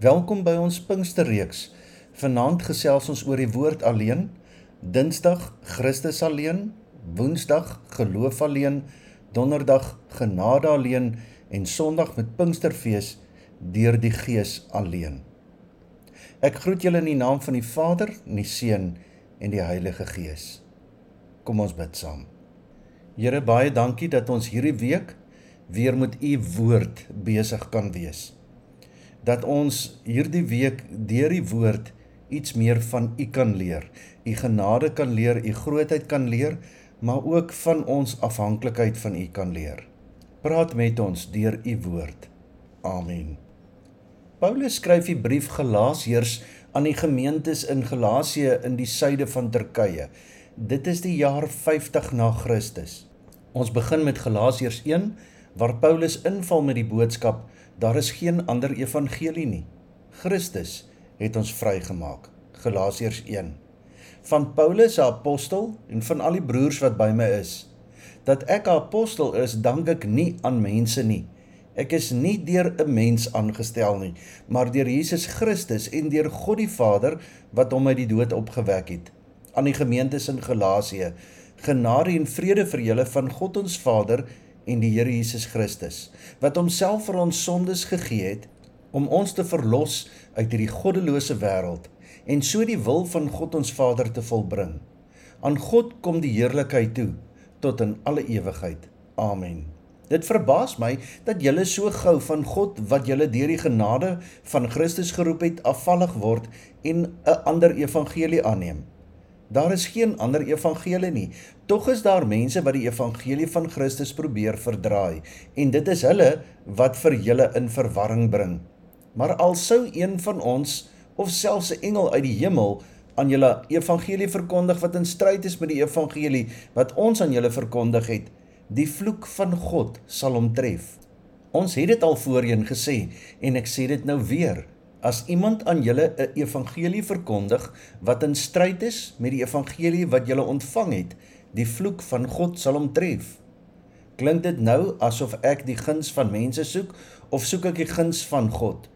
Welkom by ons Pinksterreeks. Vanaand gesels ons oor die woord alleen, Dinsdag Christus alleen, Woensdag geloof alleen, Donderdag genade alleen en Sondag met Pinksterfees deur die Gees alleen. Ek groet julle in die naam van die Vader, die Seun en die Heilige Gees. Kom ons bid saam. Here baie dankie dat ons hierdie week weer met u woord besig kan wees. Dat ons hierdie week deur die woord iets meer van u kan leer. U genade kan leer, u grootheid kan leer, maar ook van ons afhanklikheid van u kan leer. Praat met ons deur u woord. Amen. Paulus skryf die brief Galasiërs aan die gemeentes in Galasië in die suide van Turkye. Dit is die jaar 50 na Christus. Ons begin met Galasiërs waar Paulus inval met die boodskap daar is geen ander evangelie nie. Christus het ons vrygemaak. Galasiërs 1. Van Paulus, 'n apostel en van al die broers wat by my is. Dat ek 'n apostel is, dank ek nie aan mense nie. Ek is nie deur 'n mens aangestel nie, maar deur Jesus Christus en deur God die Vader wat hom uit die dood opgewek het. Aan die gemeentes in Galasië, genade en vrede vir julle van God ons Vader en die Here Jesus Christus wat homself vir ons sondes gegee het om ons te verlos uit hierdie goddelose wêreld en so die wil van God ons Vader te volbring. Aan God kom die heerlikheid toe tot in alle ewigheid. Amen. Dit verbaas my dat julle so gou van God wat julle deur die genade van Christus geroep het afvallig word en 'n ander evangelie aanneem. Daar is geen ander evangelie nie. Tog is daar mense wat die evangelie van Christus probeer verdraai en dit is hulle wat vir julle in verwarring bring. Maar al sou een van ons of selfs 'n engel uit die hemel aan julle evangelie verkondig wat in stryd is met die evangelie wat ons aan julle verkondig het, die vloek van God sal hom tref. Ons het dit al voorheen gesê en ek sê dit nou weer. As iemand aan julle 'n evangelie verkondig wat in stryd is met die evangelie wat julle ontvang het, die vloek van God sal hom tref. Klink dit nou asof ek die guns van mense soek of soek ek die guns van God?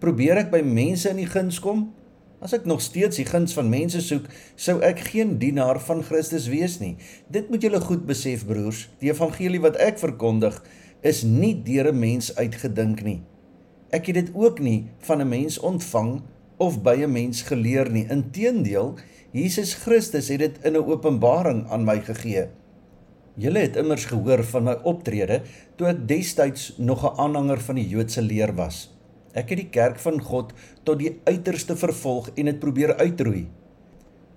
Probeer ek by mense in die guns kom? As ek nog steeds die guns van mense soek, sou ek geen dienaar van Christus wees nie. Dit moet julle goed besef, broers. Die evangelie wat ek verkondig, is nie deur 'n mens uitgedink nie. Ek het dit ook nie van 'n mens ontvang of by 'n mens geleer nie. Inteendeel, Jesus Christus het dit in 'n openbaring aan my gegee. Julle het immers gehoor van my optrede toe ek destyds nog 'n aanhanger van die Joodse leer was. Ek het die kerk van God tot die uiterste vervolg en dit probeer uitroei.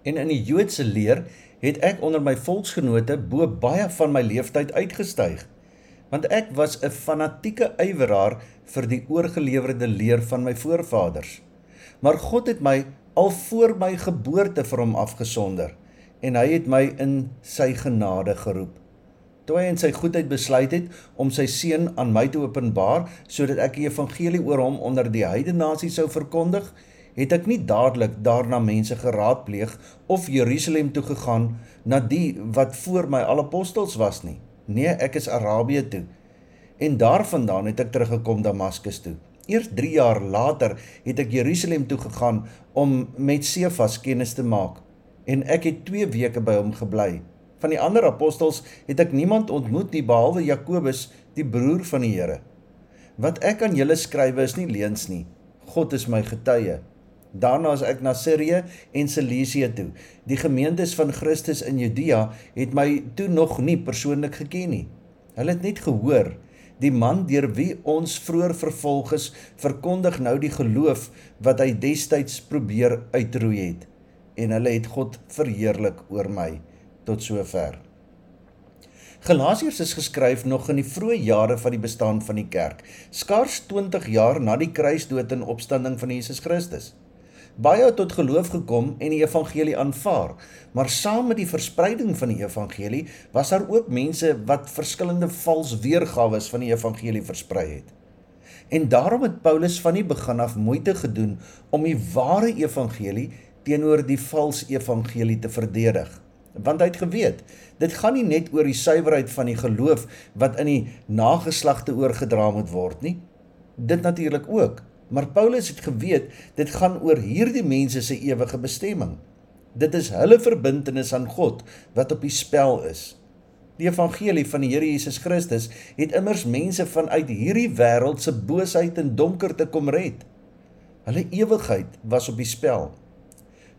En in die Joodse leer het ek onder my volksgenote bo baie van my leeftyd uitgestyg want ek was 'n fanatieke ywerraar vir die oorgelewerde leer van my voorvaders. Maar God het my al voor my geboorte vir hom afgesonder en hy het my in sy genade geroep. Toe hy in sy goedheid besluit het om sy seun aan my te openbaar sodat ek die evangelie oor hom onder die heidene nasie sou verkondig, het ek nie dadelik daarna mense geraadpleeg of Jerusalem toe gegaan na die wat voor my al apostels was nie. Nee, ek is Arabië toe. En daarvandaan het ek teruggekom Damaskus toe. Eers 3 jaar later het ek Jerusalem toe gegaan om met Sefas kennis te maak en ek het 2 weke by hom gebly. Van die ander apostels het ek niemand ontmoet nie behalwe Jakobus, die broer van die Here. Wat ek aan julle skrywe is nie leuns nie. God is my getuie. Daarna is ek na Sirië en Cilicië toe. Die gemeentes van Christus in Judea het my toe nog nie persoonlik geken nie. Hulle het net gehoor die man deur wie ons vroeër vervolg is, verkondig nou die geloof wat hy destyds probeer uitroei het en hulle het God verheerlik oor my tot sover. Galasiërs is geskryf nog in die vroeë jare van die bestaan van die kerk, skaars 20 jaar na die kruisdood en opstanding van Jesus Christus. Baie het tot geloof gekom en die evangelie aanvaar, maar saam met die verspreiding van die evangelie was daar ook mense wat verskillende vals weergawe van die evangelie versprei het. En daarom het Paulus van die begin af moeite gedoen om die ware evangelie teenoor die vals evangelie te verdedig. Want hy het geweet, dit gaan nie net oor die suiwerheid van die geloof wat in die nageslagte oorgedra moet word nie. Dit natuurlik ook, Maar Paulus het geweet dit gaan oor hierdie mense se ewige bestemming. Dit is hulle verbintenis aan God wat op die spel is. Die evangelie van die Here Jesus Christus het immers mense vanuit hierdie wêreld se boosheid en donkerte kom red. Hulle ewigheid was op die spel.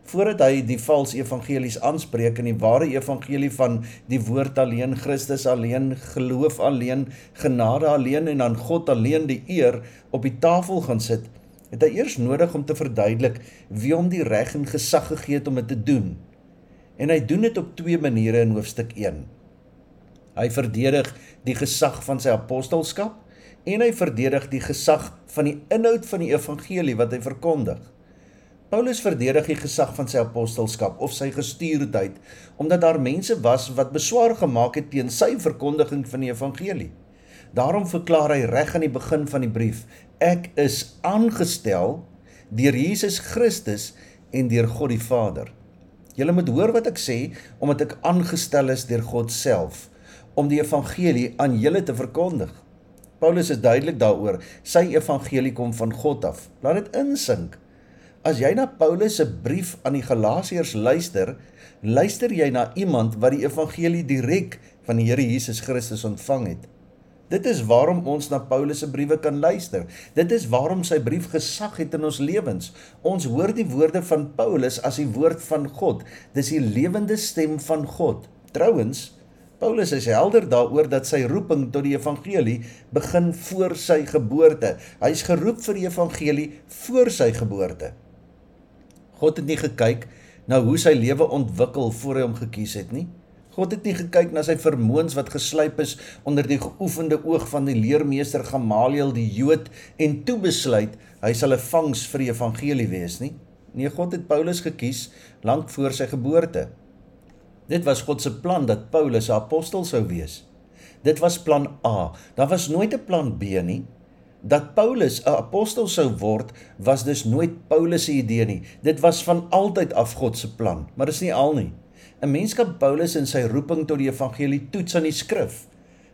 Voordat hy die valse evangelies aanspreek in die ware evangelie van die woord alleen, Christus alleen, geloof alleen, genade alleen en aan God alleen die eer op die tafel gaan sit, het hy eers nodig om te verduidelik wie hom die reg en gesag gegee het om dit te doen. En hy doen dit op twee maniere in hoofstuk 1. Hy verdedig die gesag van sy apostelskap en hy verdedig die gesag van die inhoud van die evangelie wat hy verkondig. Paulus verdedig die gesag van sy apostelskap of sy gestuurdheid omdat daar mense was wat beswaar gemaak het teen sy verkondiging van die evangelie. Daarom verklaar hy reg aan die begin van die brief: Ek is aangestel deur Jesus Christus en deur God die Vader. Julle moet hoor wat ek sê omdat ek aangestel is deur God self om die evangelie aan julle te verkondig. Paulus is duidelik daaroor, sy evangelie kom van God af. Laat dit insink. As jy na Paulus se brief aan die Galasiërs luister, luister jy na iemand wat die evangelie direk van die Here Jesus Christus ontvang het. Dit is waarom ons na Paulus se briewe kan luister. Dit is waarom sy brief gesag het in ons lewens. Ons hoor die woorde van Paulus as die woord van God. Dis die lewende stem van God. Trouwens, Paulus is helder daaroor dat sy roeping tot die evangelie begin voor sy geboorte. Hy's geroep vir die evangelie voor sy geboorte. God het nie gekyk na hoe sy lewe ontwikkel voor hy hom gekies het nie. God het nie gekyk na sy vermoëns wat geslyp is onder die geoefende oog van die leermeester Gamaliel die Jood en toe besluit hy sal 'n vangs vir die evangelie wees nie. Nee, God het Paulus gekies lank voor sy geboorte. Dit was God se plan dat Paulus 'n apostel sou wees. Dit was plan A. Daar was nooit 'n plan B nie. Dat Paulus 'n apostel sou word, was dus nooit Paulus se idee nie. Dit was van altyd af God se plan, maar dis nie al nie. 'n Mens kan Paulus in sy roeping tot die evangelie toets aan die skrif.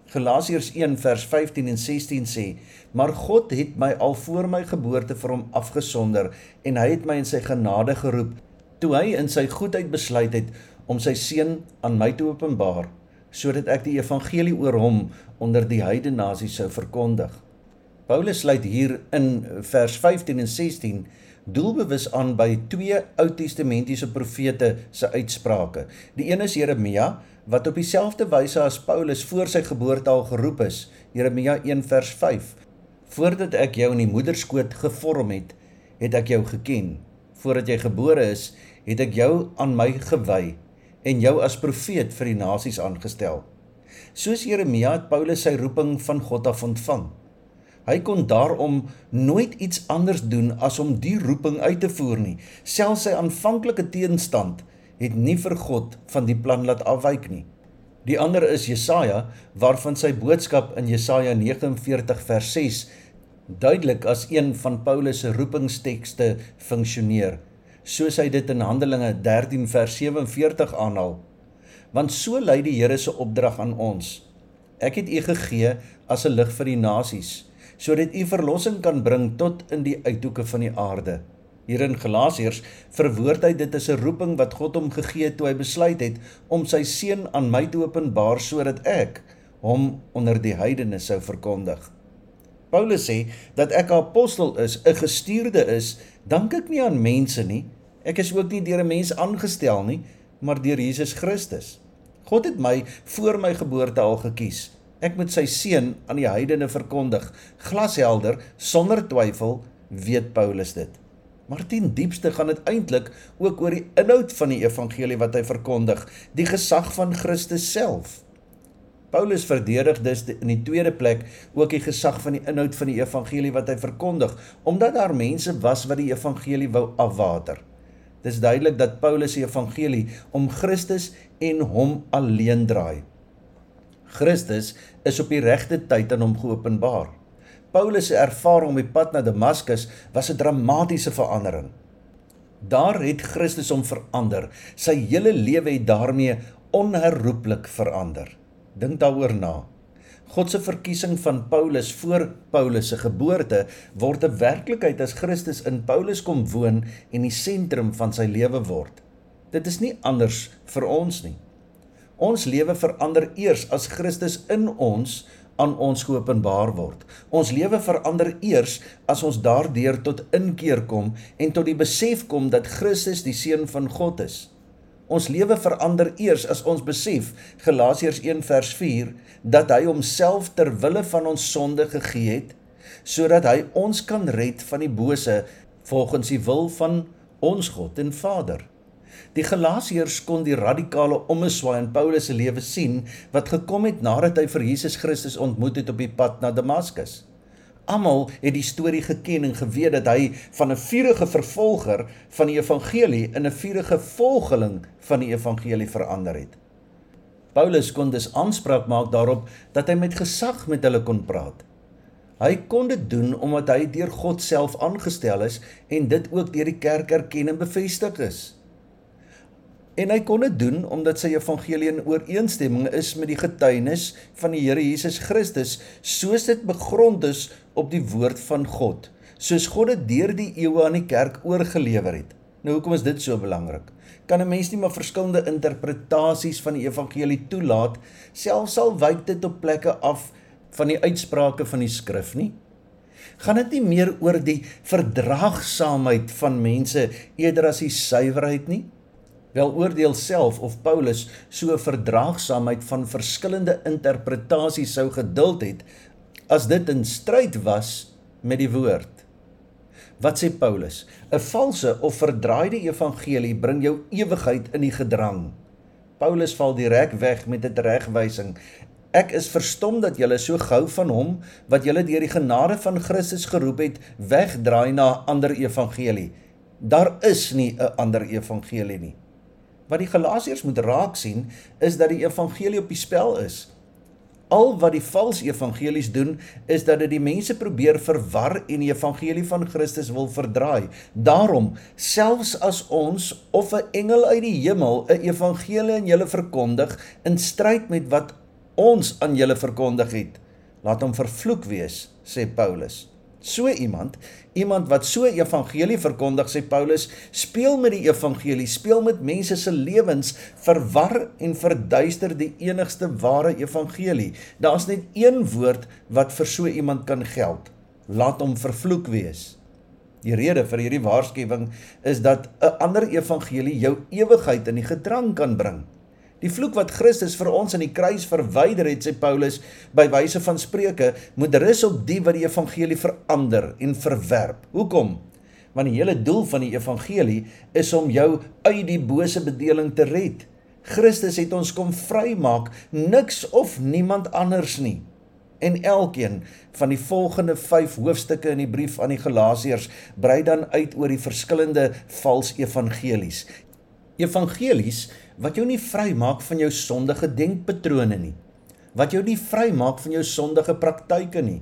Galasiërs 1 vers 15 en 16 sê: "Maar God het my al voor my geboorte vir hom afgesonder en hy het my in sy genade geroep toe hy in sy goedheid besluit het om sy seun aan my te openbaar sodat ek die evangelie oor hom onder die heidene nasies sou verkondig. Paulus sluit hier in vers 15 en 16 doelbewus aan by twee Ou Testamentiese profete se uitsprake. Die een is Jeremia wat op dieselfde wyse as Paulus voor sy geboorte al geroep is. Jeremia 1 vers 5. Voordat ek jou in die moederskoot gevorm het, het ek jou geken. Voordat jy gebore is, het ek jou aan my gewy en jou as profeet vir die nasies aangestel. Soos Jeremia het Paulus sy roeping van God af ontvang. Hy kon daarom nooit iets anders doen as om die roeping uit te voer nie. Selfs sy aanvanklike teenstand het nie vir God van die plan laat afwyk nie. Die ander is Jesaja waarvan sy boodskap in Jesaja 49 vers 6 duidelik as een van Paulus se roepingstekste funksioneer soos hy dit in Handelinge 13 vers 47 aanhaal. Want so lei die Here se opdrag aan ons. Ek het u gegee as 'n lig vir die nasies, sodat u verlossing kan bring tot in die uithoeke van die aarde. Hier in Galasiërs verwoord hy dit as 'n roeping wat God hom gegee het toe hy besluit het om sy seun aan my te openbaar sodat ek hom onder die heidene sou verkondig. Paulus sê dat ek 'n apostel is, 'n gestuurde is, dank ek nie aan mense nie, Ek is ook nie deur 'n mens aangestel nie, maar deur Jesus Christus. God het my voor my geboorte al gekies. Ek moet sy seun aan die heidene verkondig, glashelder, sonder twyfel, weet Paulus dit. Maar ten diepste gaan dit eintlik ook oor die inhoud van die evangelie wat hy verkondig, die gesag van Christus self. Paulus verdedig dus in die tweede plek ook die gesag van die inhoud van die evangelie wat hy verkondig, omdat daar mense was wat die evangelie wou afwater. Dis duidelik dat Paulus se evangelie om Christus en hom alleen draai. Christus is op die regte tyd aan hom geopenbaar. Paulus se ervaring op die pad na Damaskus was 'n dramatiese verandering. Daar het Christus hom verander. Sy hele lewe het daarmee onherroepelik verander. Dink daaroor na. God se verkiesing van Paulus voor Paulus se geboorte word 'n werklikheid as Christus in Paulus kom woon en die sentrum van sy lewe word. Dit is nie anders vir ons nie. Ons lewe verander eers as Christus in ons aan ons geopenbaar word. Ons lewe verander eers as ons daardeur tot inkeer kom en tot die besef kom dat Christus die seun van God is. Ons lewe verander eers as ons besef Galasiërs 1 vers 4 dat hy homself ter wille van ons sonde gegee het sodat hy ons kan red van die bose volgens die wil van ons God en Vader. Die Galasiërs kon die radikale ommeswaai in Paulus se lewe sien wat gekom het nadat hy vir Jesus Christus ontmoet het op die pad na Damaskus. Almal het die storie geken en geweet dat hy van 'n vurige vervolger van die evangelie in 'n vurige volgeling van die evangelie verander het. Paulus kon dus aanspraak maak daarop dat hy met gesag met hulle kon praat. Hy kon dit doen omdat hy deur God self aangestel is en dit ook deur die kerk erken en bevestig is. En hy kon dit doen omdat sy evangelie in ooreenstemming is met die getuienis van die Here Jesus Christus, soos dit begrond is op die woord van God, soos God dit deur die eeue aan die kerk oorgelewer het. Nou hoekom is dit so belangrik? Kan 'n mens nie maar verskillende interpretasies van die evangelie toelaat, selfs al wyk dit op plekke af van die uitsprake van die skrif nie? Gaan dit nie meer oor die verdraagsaamheid van mense eerder as die suiwerheid nie? Wel oordeel self of Paulus so verdraagsaamheid van verskillende interpretasies sou geduld het as dit in stryd was met die woord. Wat sê Paulus? 'n Valse of verdraaide evangelie bring jou ewigheid in die gedrang. Paulus val direk weg met 'n regwysing. Ek is verstom dat julle so gou van hom wat julle deur die genade van Christus geroep het, wegdraai na 'n ander evangelie. Daar is nie 'n ander evangelie nie. Wat die Galasiërs moet raak sien is dat die evangelie op die spel is. Al wat die valse evangelies doen is dat dit die mense probeer verwar en die evangelie van Christus wil verdraai. Daarom, selfs as ons of 'n engel uit die hemel 'n evangelie aan julle verkondig in stryd met wat ons aan julle verkondig het, laat hom vervloek wees, sê Paulus. So iemand, iemand wat so evangelie verkondig, sê Paulus, speel met die evangelie, speel met mense se lewens, verwar en verduister die enigste ware evangelie. Daar's net een woord wat vir so iemand kan geld. Laat hom vervloek wees. Die rede vir hierdie waarskuwing is dat 'n ander evangelie jou ewigheid in die gedrang kan bring. Die vloek wat Christus vir ons aan die kruis verwyder het, sê Paulus, by wyse van Spreuke, moet rus op die wat die evangelie verander en verwerp. Hoekom? Want die hele doel van die evangelie is om jou uit die bose bedeling te red. Christus het ons kom vrymaak, niks of niemand anders nie. En elkeen van die volgende 5 hoofstukke in die brief aan die Galasiërs brei dan uit oor die verskillende vals evangelies. Evangelies wat jou nie vrymaak van jou sondige denkpatrone nie. Wat jou nie vrymaak van jou sondige praktyke nie.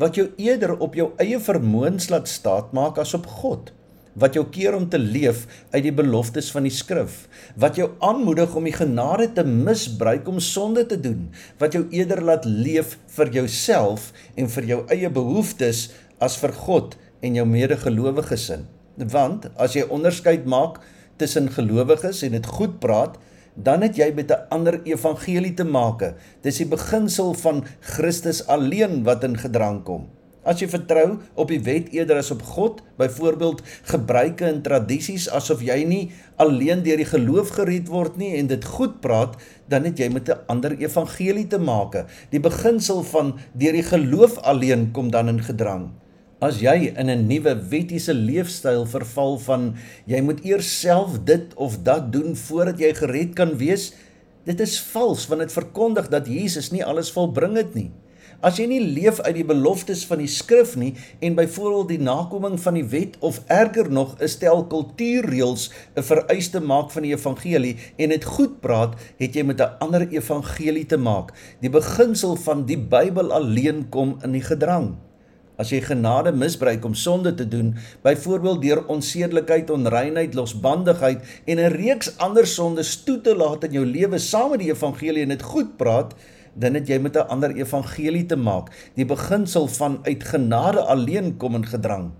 Wat jou eerder op jou eie vermoëns laat staatmaak as op God. Wat jou keer om te leef uit die beloftes van die skrif. Wat jou aanmoedig om die genade te misbruik om sonde te doen. Wat jou eerder laat leef vir jouself en vir jou eie behoeftes as vir God en jou medegelowiges in. Want as jy onderskeid maak tussen gelowiges en dit goed praat, dan het jy met 'n ander evangelie te make. Dis die beginsel van Christus alleen wat in gedrang kom. As jy vertrou op die wet eerder as op God, byvoorbeeld gebruike en tradisies asof jy nie alleen deur die geloof gered word nie en dit goed praat, dan het jy met 'n ander evangelie te make. Die beginsel van deur die geloof alleen kom dan in gedrang. As jy in 'n nuwe wettiese leefstyl verval van jy moet eers self dit of dat doen voordat jy gered kan wees, dit is vals want dit verkondig dat Jesus nie alles volbring het nie. As jy nie leef uit die beloftes van die skrif nie en byvoorbeeld die nakoming van die wet of erger nog 'n stel kultuurreëls 'n vereiste maak van die evangelie en dit goed praat, het jy met 'n ander evangelie te maak. Die beginsel van die Bybel alleen kom in die gedrang. As jy genade misbruik om sonde te doen, byvoorbeeld deur onsedelikheid, onreinheid, losbandigheid en 'n reeks ander sondes toe te laat in jou lewe saam met die evangelie en dit goed praat, dan het jy met 'n ander evangelie te maak. Die beginsel van uit genade alleen kom in gedrang.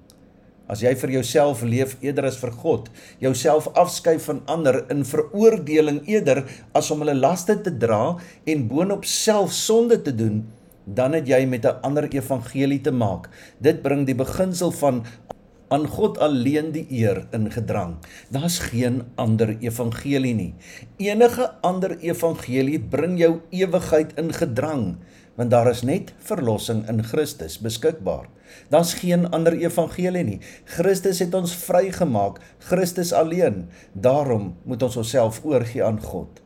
As jy vir jouself leef eerder as vir God, jouself afskei van ander in veroordeling eerder as om hulle laste te dra en boonop self sonde te doen, dan het jy met 'n ander evangelie te maak. Dit bring die beginsel van aan God alleen die eer in gedrang. Daar's geen ander evangelie nie. Enige ander evangelie bring jou ewigheid in gedrang, want daar is net verlossing in Christus beskikbaar. Daar's geen ander evangelie nie. Christus het ons vrygemaak, Christus alleen. Daarom moet ons onsself oorgee aan God.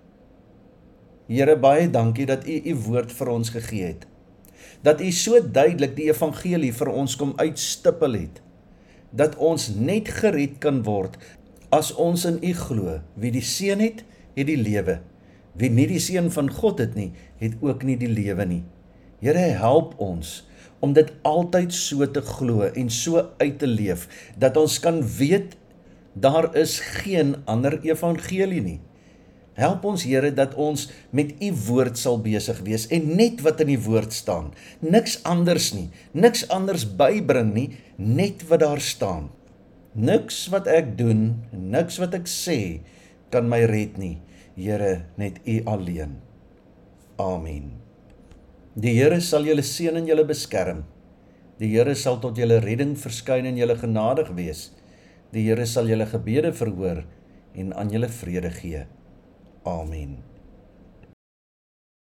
Here baie dankie dat U U woord vir ons gegee het. Dat U so duidelik die evangelie vir ons kom uitstippel het dat ons net gered kan word as ons in U glo. Wie die Seun het, het die lewe. Wie nie die Seun van God het nie, het ook nie die lewe nie. Here help ons om dit altyd so te glo en so uit te leef dat ons kan weet daar is geen ander evangelie nie. Help ons Here dat ons met u woord sal besig wees en net wat in die woord staan. Niks anders nie. Niks anders bybring nie, net wat daar staan. Niks wat ek doen, niks wat ek sê kan my red nie. Here, net u alleen. Amen. Die Here sal julle seën en julle beskerm. Die Here sal tot julle redding verskyn en julle genadig wees. Die Here sal julle gebede verhoor en aan julle vrede gee. Amen.